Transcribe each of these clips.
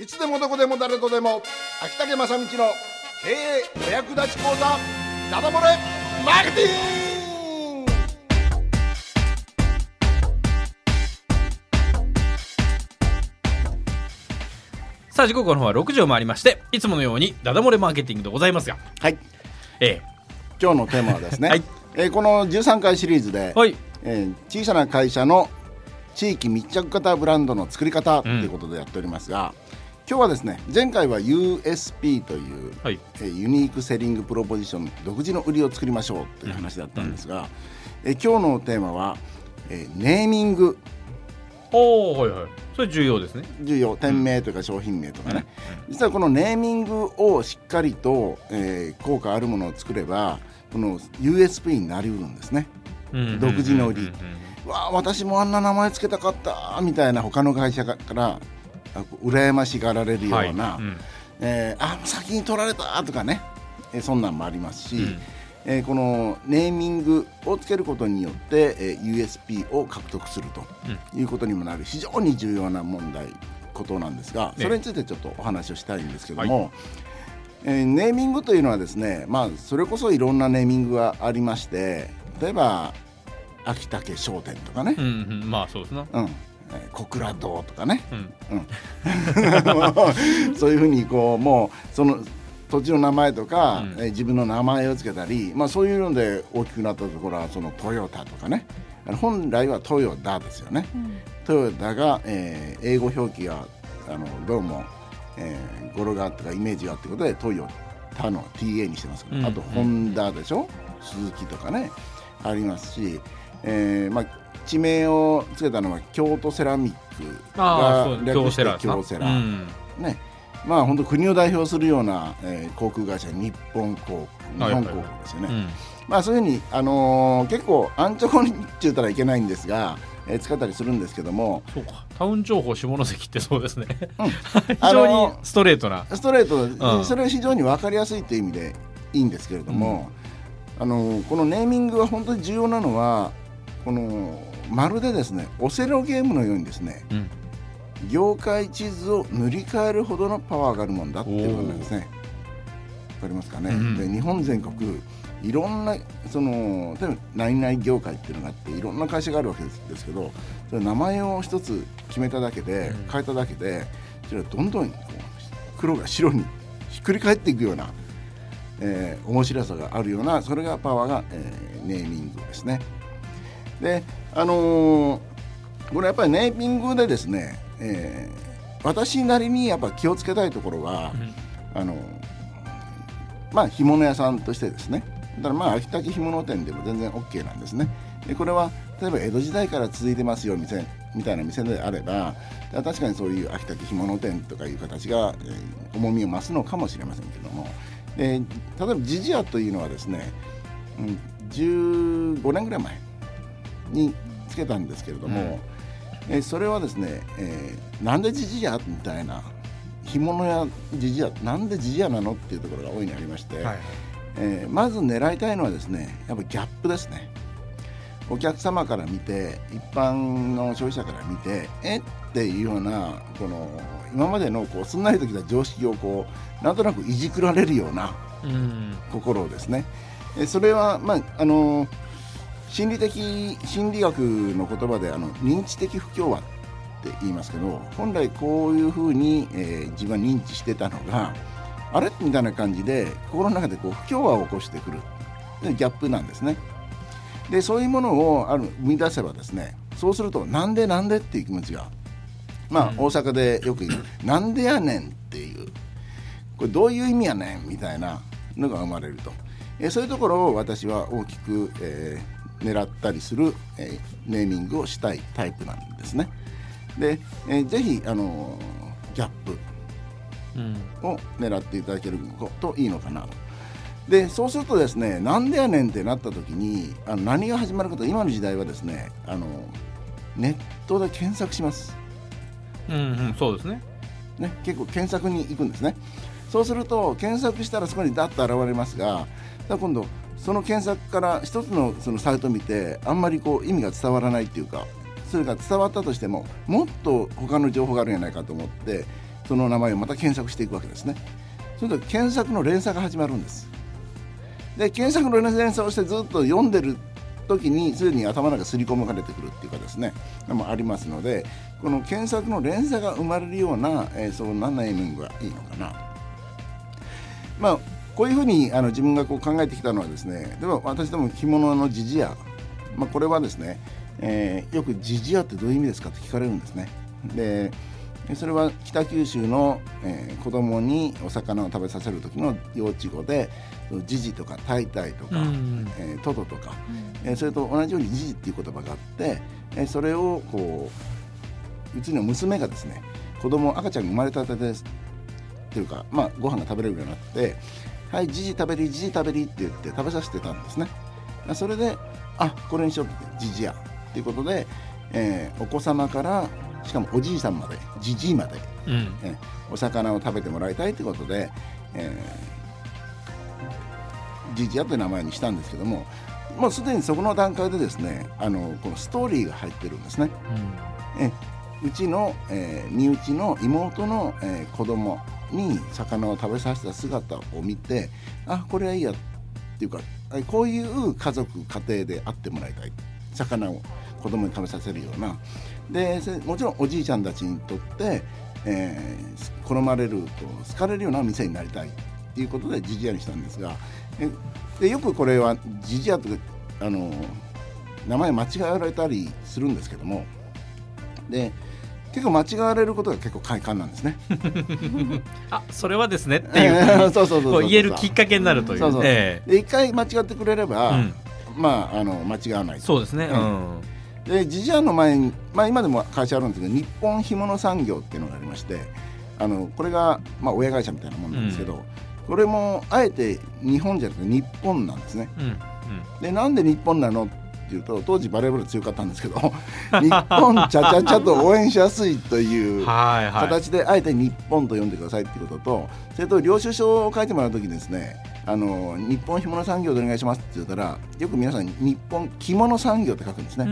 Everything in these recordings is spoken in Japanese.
いつでもどこでも誰とでも秋竹正道の経営お役立ち講座ダダ漏れマーケティング。さあ時刻の方は6時を回りましていつものようにダダ漏れマーケティングでございますがはい。え今日のテーマはですね、はい。えーこの13回シリーズで、えはい。えー小さな会社の地域密着型ブランドの作り方ということでやっておりますが、今日はですね前回は USP という、はい。えーユニークセリングプロポジション独自の売りを作りましょうという話だったんですが、えー今日のテーマは、えーネーミング。おおはいはい。それ重要ですね。重要。店名とか商品名とかね、実はこのネーミングをしっかりと、えー効果あるものを作ればこの USP になりうるんですね。うん独自の売り。うんうんわあ私もあんな名前つけたかったみたいな他の会社からあ羨ましがられるような、はいうん。えーあ先に取られたとかね、えーそんなんもありますし、うん。えーこのネーミングをつけることによって、えー USP を獲得するということにもなる非常に重要な問題ことなんですがね。それについてちょっとお話をしたいんですけども、えーネーミングというのはですね、まあ、それこそいろんなネーミングがありまして例えば秋竹商店とかね、うんうん。まあそうですな。うん。えー小倉堂とかね、うん。そういうふうにこうもうその土地の名前とか、うん。えー自分の名前をつけたり、まあ、そういうので大きくなったところはそのトヨタとかね。本来はトヨタですよね、トヨタが、えー英語表記があのどうも、えー語呂があったかイメージがあってことでトヨタの TA にしてますけど、うん。あとホンダでしょ？鈴木とかね。ありますし、えーまあ、地名をつけたのは京都セラミックが略して京セラね。まあ本当国を代表するような、えー航空会社日本航空日本航空ですよね、うんまあそういうふうに、あのー結構安直にって言ったらいけないんですが、えー使ったりするんですけども。そうか。タウン情報下関ってそうですね。うん。非常にストレートな。ストレート、うん。それは非常に分かりやすいという意味でいいんですけれども、あのーこのネーミングが本当に重要なのはこのまるでですねオセロゲームのようにですねうん業界地図を塗り替えるほどのパワーがあるもんだっていうことなんですね。わかりますかね、うんで日本全国いろんなその例えば何々業界っていうのがあっていろんな会社があるわけですですけどそれ名前を一つ決めただけで、うん変えただけでそれはどんどん黒が白にひっくり返っていくような、えー面白さがあるようなそれがパワーが、えーネーミングですね。であのーこれやっぱりネーミングでですね、えー私なりにやっぱ気をつけたいところは、あのまあ干物屋さんとしてですね。だからまあ秋田干物店でも全然 OK なんですね。でこれは例えば江戸時代から続いてますよ店みたいな店であれば確かにそういう秋田干物店とかいう形が、えー重みを増すのかもしれませんけども。で例えばジジアというのはですね、うん、15年ぐらい前につけたんですけれども、えーそれはですね、えーなんでジジアみたいな干物やジジアなんでジジアなのっていうところが大いにありまして、はいえーまず狙いたいのはですねやっぱギャップですね。お客様から見て一般の消費者から見てえっていうようなこの今までのこうすんなりときた常識をこうなんとなくいじくられるようなうん。心をですね。えそれはまああの心理的心理学の言葉であの認知的不協和って言いますけど本来こういうふうに、えー自分は認知してたのがあれ？みたいな感じで心の中でこう不協和を起こしてくるでギャップなんですね。でそういうものをある生み出せばですねそうするとなんでなんでっていう気持ちがまあ、うん。大阪でよく言うなんでやねんっていうこれどういう意味やねんみたいなのが生まれると、えーそういうところを私は大きく、えー狙ったりする、えーネーミングをしたいタイプなんですね。で、えーぜひあのーギャップうん。を狙っていただけるといいのかなと。でそうするとですねなんでやねんってなった時にあの何が始まるかと今の時代はですねあのネットで検索します、うんうんそうですね。ね、結構検索に行くんですね。そうすると検索したらそこにダッと現れますが今度その検索から一つのそのサイト見てあんまりこう意味が伝わらないっていうかそれが伝わったとしてももっと他の情報があるんじゃないかと思ってその名前をまた検索していくわけですね。それと検索の連鎖が始まるんです。で検索の連鎖をしてずっと読んでる時にすでに頭の中刷り込まれてくるっていうかですねもありますのでこの検索の連鎖が生まれるような、えー、そんなネーミングがいいのかな。まあこういうふうにあの自分がこう考えてきたのはですねでも私ども着物のジジア、まあ、これはですね、えー、よくジジアってどういう意味ですかって聞かれるんですね。でそれは北九州の、えー、子供にお魚を食べさせる時の幼稚語でジジとかタイタイとか、うん、えー、トトとか、うん、えー、それと同じようにジジっていう言葉があって、えー、それをこううちの娘がですね子供赤ちゃんが生まれたてですっていうか、まあ、ご飯が食べれるようになって「はいジジ食べりジジ食べり」って言って食べさせてたんですね。それで「あこれにしよう」ってジジや。っていうことで、えー、お子様からしかもおじいさんまでじじいまで、うん、えお魚を食べてもらいたいということで、えー、じじやという名前にしたんですけどももうすでにそこの段階でですねあのこのストーリーが入ってるんですね。うん、えうちの、えー、身内の妹の、えー、子供に魚を食べさせた姿を見てあこれはいいやっていうかこういう家族家庭であってもらいたい。魚を子供に食べさせるような。でもちろんおじいちゃんたちにとって、えー、好まれると好かれるような店になりたい。っていうことでジジアにしたんですがでよくこれはジジアとあの名前間違われたりするんですけども。で結構間違われることが結構快感なんですね。あそれはですねっていう そうそうそう言えるきっかけになるという。そうそうで一回間違ってくれれば、うん、まああの間違わない。そうですね。うんでジジアの前に、まあ、今でも会社あるんですけど日本干物産業っていうのがありましてあのこれが、まあ、親会社みたいなもんなんですけど、うん、これもあえて日本じゃなくて日本なんですね。でなんで日本なのっていうと当時バレーボール強かったんですけど 日本ちゃちゃちゃと応援しやすいという形であえて日本と呼んでくださいっていうこととそれと領収書を書いてもらう時にですねあの日本干物産業でお願いしますって言ったらよく皆さん日本着物産業って書くんですね。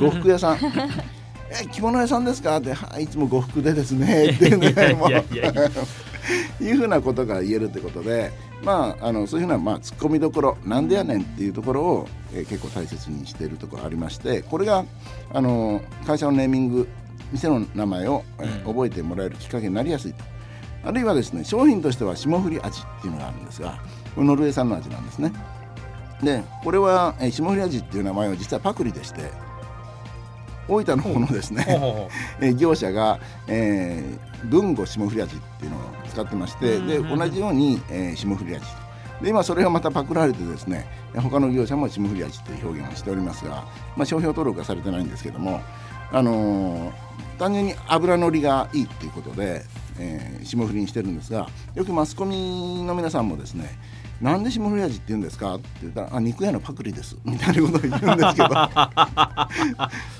呉服屋さん え着物屋さんですか?」って「はいいつも呉服でですね」っていうね いうふうなことが言えるってことでまああのそういうふうな、まあ、ツッコミどころなんでやねんっていうところを、えー、結構大切にしているところありましてこれがあの会社のネーミング店の名前を、えー、覚えてもらえるきっかけになりやすいと。あるいはですね商品としては霜降り味っていうのがあるんですがノルウェー産の味なんですねでこれは、えー、霜降り味っていう名前は実はパクリでして大分の方のですね、え業者が、えー、文語霜降り味っていうのを使ってまして、で同じように、えー、霜降り味で今それがまたパクられてですね他の業者も霜降り味という表現をしておりますが、まあ、商標登録はされてないんですけども、あのー、単純に油のりがいいっていうことで、えー、霜降りにしてるんですがよくマスコミの皆さんもですねなんで霜降り味って言うんですか?」って言ったら「あ肉屋のパクリです」みたいなことを言うんですけど。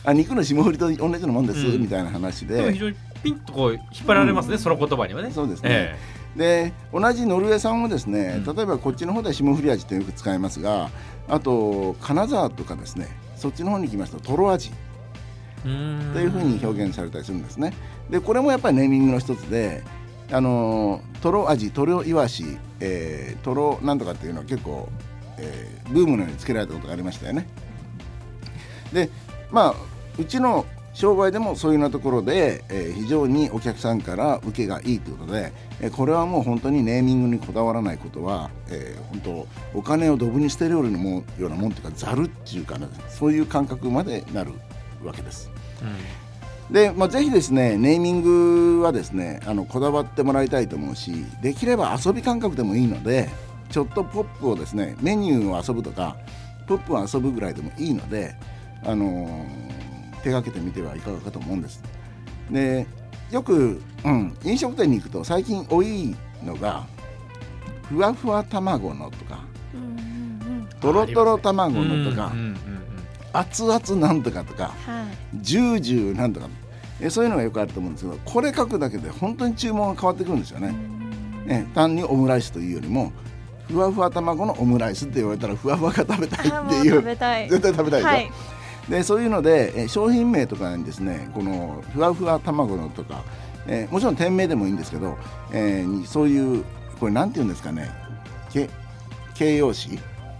あ肉の霜降りと同じようなもんです、うん、みたいな話で。非常にピンとこう引っ張られますね、うん、その言葉にはね。そうですね、えー、で同じノルウェー産もですね、例えばこっちの方では霜降り味ってよく使いますがあと金沢とかですねそっちの方に行きますとトロ味というふうに表現されたりするんですね。でこれもやっぱりネーミングの一つであのトロ味トロイワシ、えー、トロなんとかっていうのは結構、えー、ブームのようにつけられたことがありましたよね。でまあうちの商売でもそういうようなところで、えー、非常にお客さんから受けがいいということで、えー、これはもう本当にネーミングにこだわらないことは、えー、本当お金をドブに捨てるようなもんようなもんというかざるっていうか、ね、そういう感覚までなるわけです。うんで、まあ、ぜひですねネーミングはですねあのこだわってもらいたいと思うしできれば遊び感覚でもいいのでちょっとポップをですねメニューを遊ぶとかポップを遊ぶぐらいでもいいので、あのー、手がけてみてはいかがかと思うんです。でよく、うん、飲食店に行くと最近多いのがふわふわ卵のとか、とろとろ卵のとか、熱々なんとかとか、はい、ジュージューなんとか。えそういうのがよくあると思うんですけどこれ書くだけで本当に注文が変わってくるんですよね。え単にオムライスというよりもふわふわ卵のオムライスって言われたらふわふわが食べたいっていう 絶対食べたいでしょ、はい、でそういうので、え商品名とかにですねこのふわふわ卵のとか、えーもちろん店名でもいいんですけど、えーにそういうこれなんて言うんですかね？け形容詞？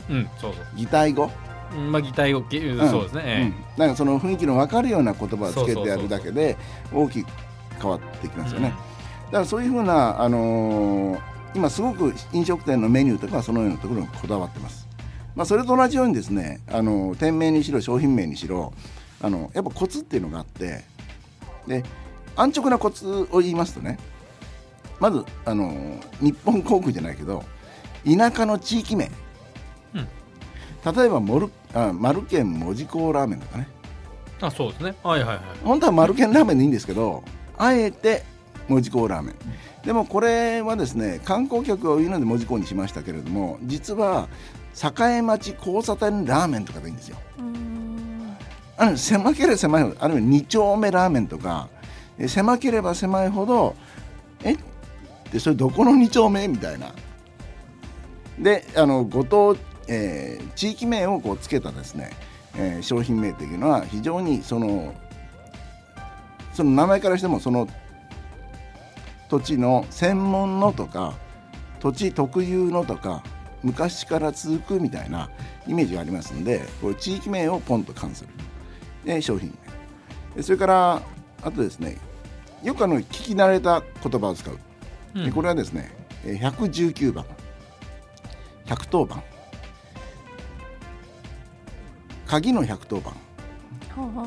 うんそうそう。擬態語？うんまあ擬態語系うん。そうですね、ええ。うん、なんかその雰囲気の分かるような言葉をつけてやるだけで大きく変わってきますよね。だからそういうふうな、あのー今すごく飲食店のメニューとかはそのようなところにこだわってます。まあ、それと同じようにですね、あの店名にしろ商品名にしろあのやっぱコツっていうのがあってで安直なコツを言いますとねまずあの日本航空じゃないけど田舎の地域名、うん。例えばモルあマルケン門司港ラーメンとかね。あそうですね。はいはいはい。本当はマルケンラーメンでいいんですけどあえて門司港ラーメン。でもこれはですね観光客が言うので門司港にしましたけれども実は栄町交差点ラーメンとかでいいんですよ。あの狭ければ狭いほどあるいは2丁目ラーメンとかえ狭ければ狭いほどえ？でそれどこの2丁目？みたいな。であのご当、えー地域名をこうつけたですね、えー商品名というのは非常にそのその名前からしてもその土地の専門のとか土地特有のとか昔から続くみたいなイメージがありますんでこれ地域名をポンと関する。で商品名。でそれからあとですねよくあの聞き慣れた言葉を使う、うん。でこれはですねえー119番。110番鍵の110番。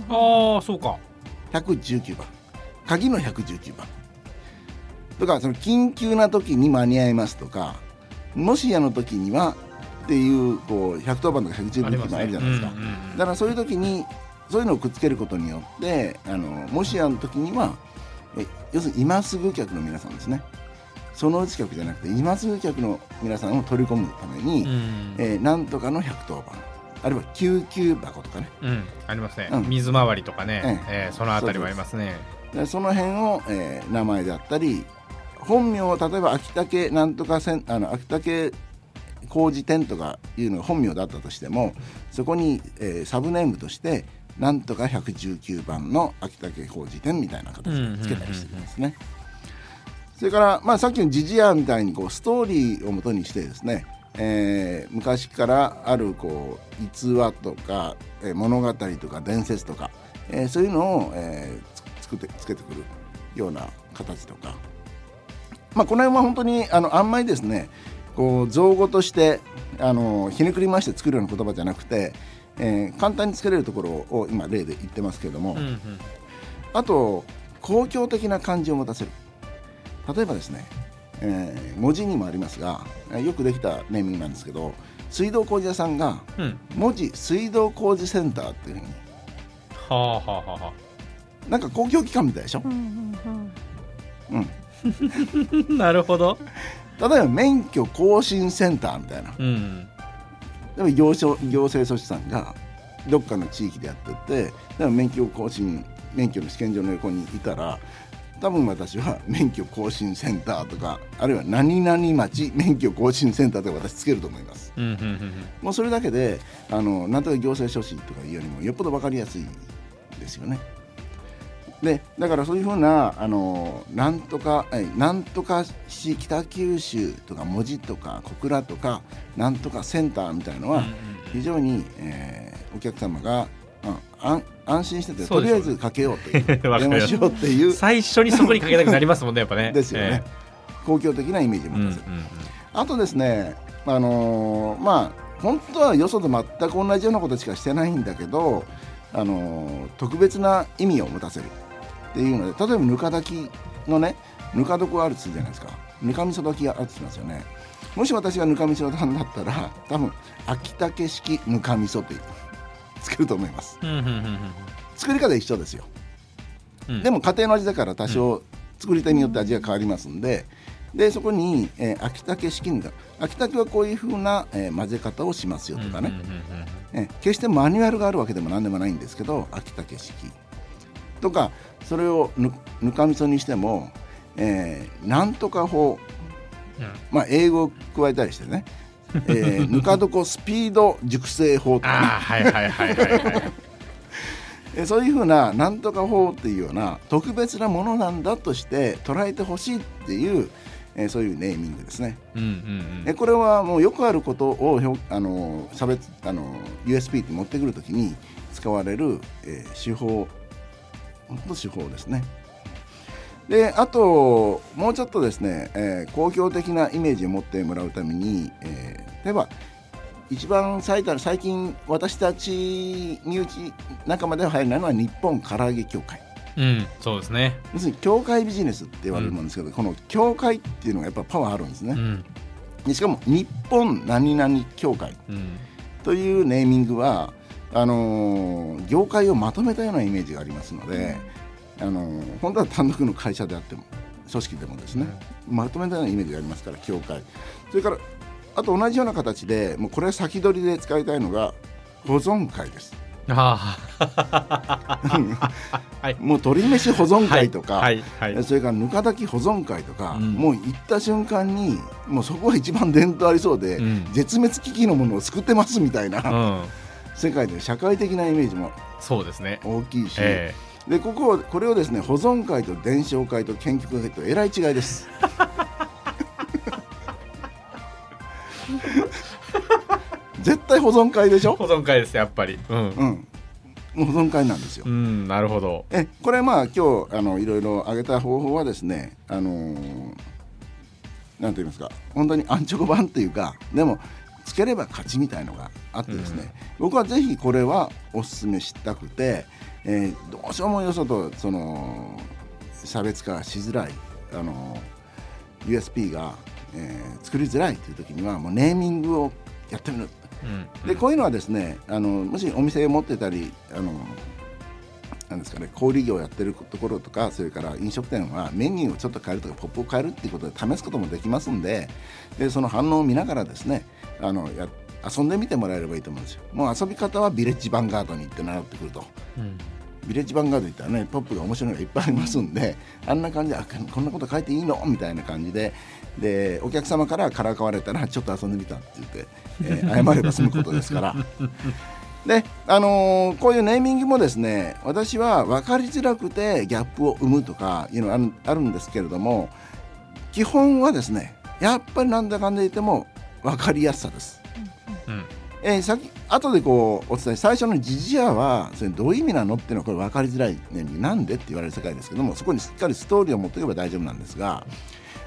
ああそうか。119番。鍵の119番。とかその緊急な時に間に合いますとかもしやの時にはっていうこう110番とか119番あるじゃないですか、うんうんうん。だからそういう時にそういうのをくっつけることによってあのもしやの時にはえ要するに今すぐ客の皆さんですね。そのうち客じゃなくて今すぐ客の皆さんを取り込むために、うん。えーなんとかの110番あるいは救急箱とかね。うんありますね、うん。水回りとかね、ええ。ーそのあたりはありますね。でその辺を、えー名前であったり本名を例えば秋竹なんとかせんあの秋竹工事店とかいうのが本名だったとしてもそこに、えーサブネームとしてなんとか119番の秋竹工事店みたいな形でつけたりしてるんですね。それから、まあ、さっきのジジアみたいにこうストーリーをもとにしてですね、えー昔からあるこう逸話とか、えー物語とか伝説とか、えーそういうのを、えーつ作ってつけてくるような形とか、まあ、この辺は本当にあのあんまりですねこう造語としてあのひねくり回して作るような言葉じゃなくて、えー簡単に作れるところを今例で言ってますけれども、うんうん。あと公共的な感じを持たせる。例えばですね、えー文字にもありますがえーよくできたネーミングなんですけど水道工事屋さんがうん。文字水道工事センターっていうふうにはあはあはあはなんか公共機関みたいでしょ、うん、あ なるほど。例えば免許更新センターみたいな。うん。でも行政行政組織さんがどっかの地域でやっててでも免許更新免許の試験場の横にいたら多分私は免許更新センターとかあるいは何々町免許更新センターとか私つけると思います。もうそれだけであのなんとか行政書士とかいうよりもよっぽど分かりやすいですよね。でだからそういうふうなあのなんとかえなんとか市北九州とか文字とか小倉とかなんとかセンターみたいのは、非常に、えーお客様が、うん安安心しててとりあえずかけようという。電話しようっていう。最初にそこにかけたくなりますもんねやっぱね。ですよね、公共的なイメージをええうんうん持たせる、あとですねあのーまあ本当はよそと全く同じようなことしかしてないんだけど、あのー特別な意味を持たせるっていうので例えばぬか炊きのねぬか床あるとするじゃないですか。ぬかみそ炊きがあるとしますよね。もし私がぬかみそさんだったら多分秋竹式ぬかみそってつけると思います。うんうんうんうん作り方一緒ですよ。うん。でも家庭の味だから多少作り手によって味が変わりますんででそこに、えー秋竹式ぬか秋竹はこういうふうな、えー混ぜ方をしますよとかね、うんうんうんうん。えー決してマニュアルがあるわけでも何でもないんですけど秋竹式。とかそれをぬぬかみそにしても、えーなんとか法、うん。まあ、英語を加えたりしてね、えーぬか床スピード熟成法とはいはいはいはいはい えそういうふうななんとか法っていうような特別なものなんだとして捉えてほしいっていう、えそういうネーミングですね。うんうんえこれはもうよくあることをひょあの差別あの USP って持ってくるときに使われる、えー手法本当手法ですね。であともうちょっとですね、えー公共的なイメージを持ってもらうために、えー例えば一番最た最近私たち身内仲間では入らないのは日本唐揚げ協会。うんうんそうですね。要するに協会ビジネスって言われるもんですけど、この協会っていうのがやっぱパワーあるんですね。う。ん。でしかも日本何々協会。うん。というネーミングはあのー業界をまとめたようなイメージがありますので、あのー本当は単独の会社であっても組織でもですね、まとめたようなイメージがありますから協会。それからあと同じような形でもうこれは先取りで使いたいのが保存会です。ああはい。もう鶏飯保存会とか、はいはいそれからぬか炊き保存会とか、うん。もう行った瞬間にもうそこが一番伝統ありそうで、うん。絶滅危機のものを救ってますみたいな、うん。世界で社会的なイメージもそうですね。大きいし、えでここをこれをですね保存会と伝承会と研究会とえらい違いです。絶対保存会でしょ、え保存会ですやっぱり。うん。うん、保存会なんですよ。う。んなるほど。えこれまあ今日あのいろいろ挙げた方法はですねあのーなんて言いますか本当にアンチョコ版っていうかでもつければ勝ちみたいのがあってですね、僕はぜひこれはお勧めしたくて、えーどうしようもよそとその差別化しづらいあの USP が、えー作りづらいという時にはもうネーミングをやってみる。うん。でこういうのはですねあのもしお店を持ってたりあのなんですかね小売業をやってるところとかそれから飲食店はメニューをちょっと変えるとかポップを変えるっていうことで試すこともできますんででその反応を見ながらですねあのや遊んでみてもらえればいいと思うんですよ。もう遊び方はビレッジヴァンガードに行って習ってくると。うんビレッジヴァンガード行ったらねポップが面白いのがいっぱいありますんであんな感じであこんなこと書いていいの？みたいな感じででお客様からからかわれたらちょっと遊んでみたって言って、えー謝れば済むことですから。であのーこういうネーミングもですね私は分かりづらくてギャップを生むとかいうのがあるあるんですけれども基本はですねやっぱりなんだかんだ言っても分かりやすさです。うんえー、先後でこうお伝え最初のジジアはそれどういう意味なのっていうのはこれ分かりづらいねなんでって言われる世界ですけどもそこにしっかりストーリーを持っていけば大丈夫なんですが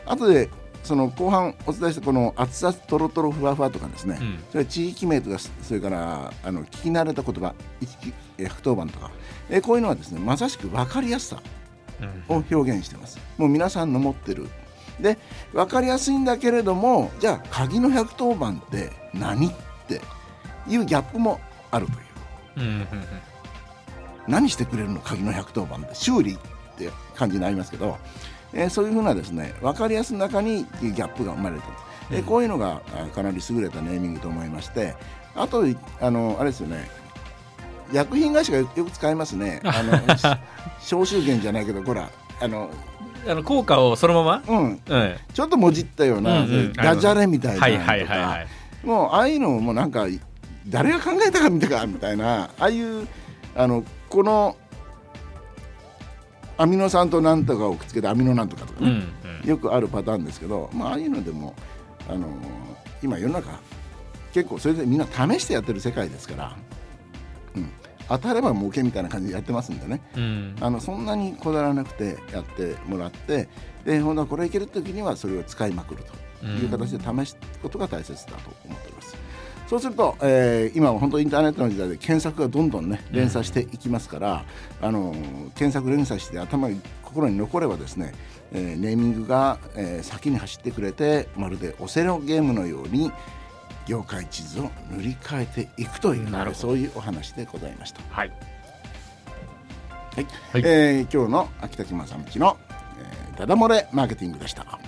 後でその後半お伝えしたこの熱々とろとろふわふわとかですね、うん。それ地域名とかそれからあの聞き慣れた言葉110番とか、えーこういうのはですねまさしく分かりやすさうん。を表現してます。もう皆さんの持ってる。で分かりやすいんだけれどもじゃあ鍵の110番って何っていうギャップもあるという。うんうん何してくれるの？鍵の110番って修理って感じになりますけど、えーそういうふうなですね分かりやすい中にギャップが生まれたと、えーうん。こういうのがあかなり優れたネーミングと思いましてあとあのあれですよね。薬品会社がよく使いますね。あの消臭源じゃないけどほらあのあの効果をそのまま？うん。うんちょっともじったような、うんうん。ダジャレみたいなのとか、はいはいはいはい。もうああいうのもなんか誰が考えたかみたみたいな。ああいうあのこのアミノ酸となんとかをくっつけてアミノなんとかとかうんね、うん。よくあるパターンですけど、まあ、ああいうのでもあの今世の中結構それでみんな試してやってる世界ですから、うん、当たれば儲けみたいな感じでやってますんでね。うん。あのそんなにこだわらなくてやってもらってでほんこれいける時にはそれを使いまくるという形で試すことが大切だと思っております。そうすると、えー今は本当インターネットの時代で検索がどんどんね連鎖していきますから、あの検索連鎖して頭に心に残ればですね、えーネーミングが、えー先に走ってくれてまるでオセロゲームのように業界地図を塗り替えていくという、そういうお話でございました。はい。はい。はい。えー今日の秋田木正道の、えー、ダダ漏れマーケティングでした。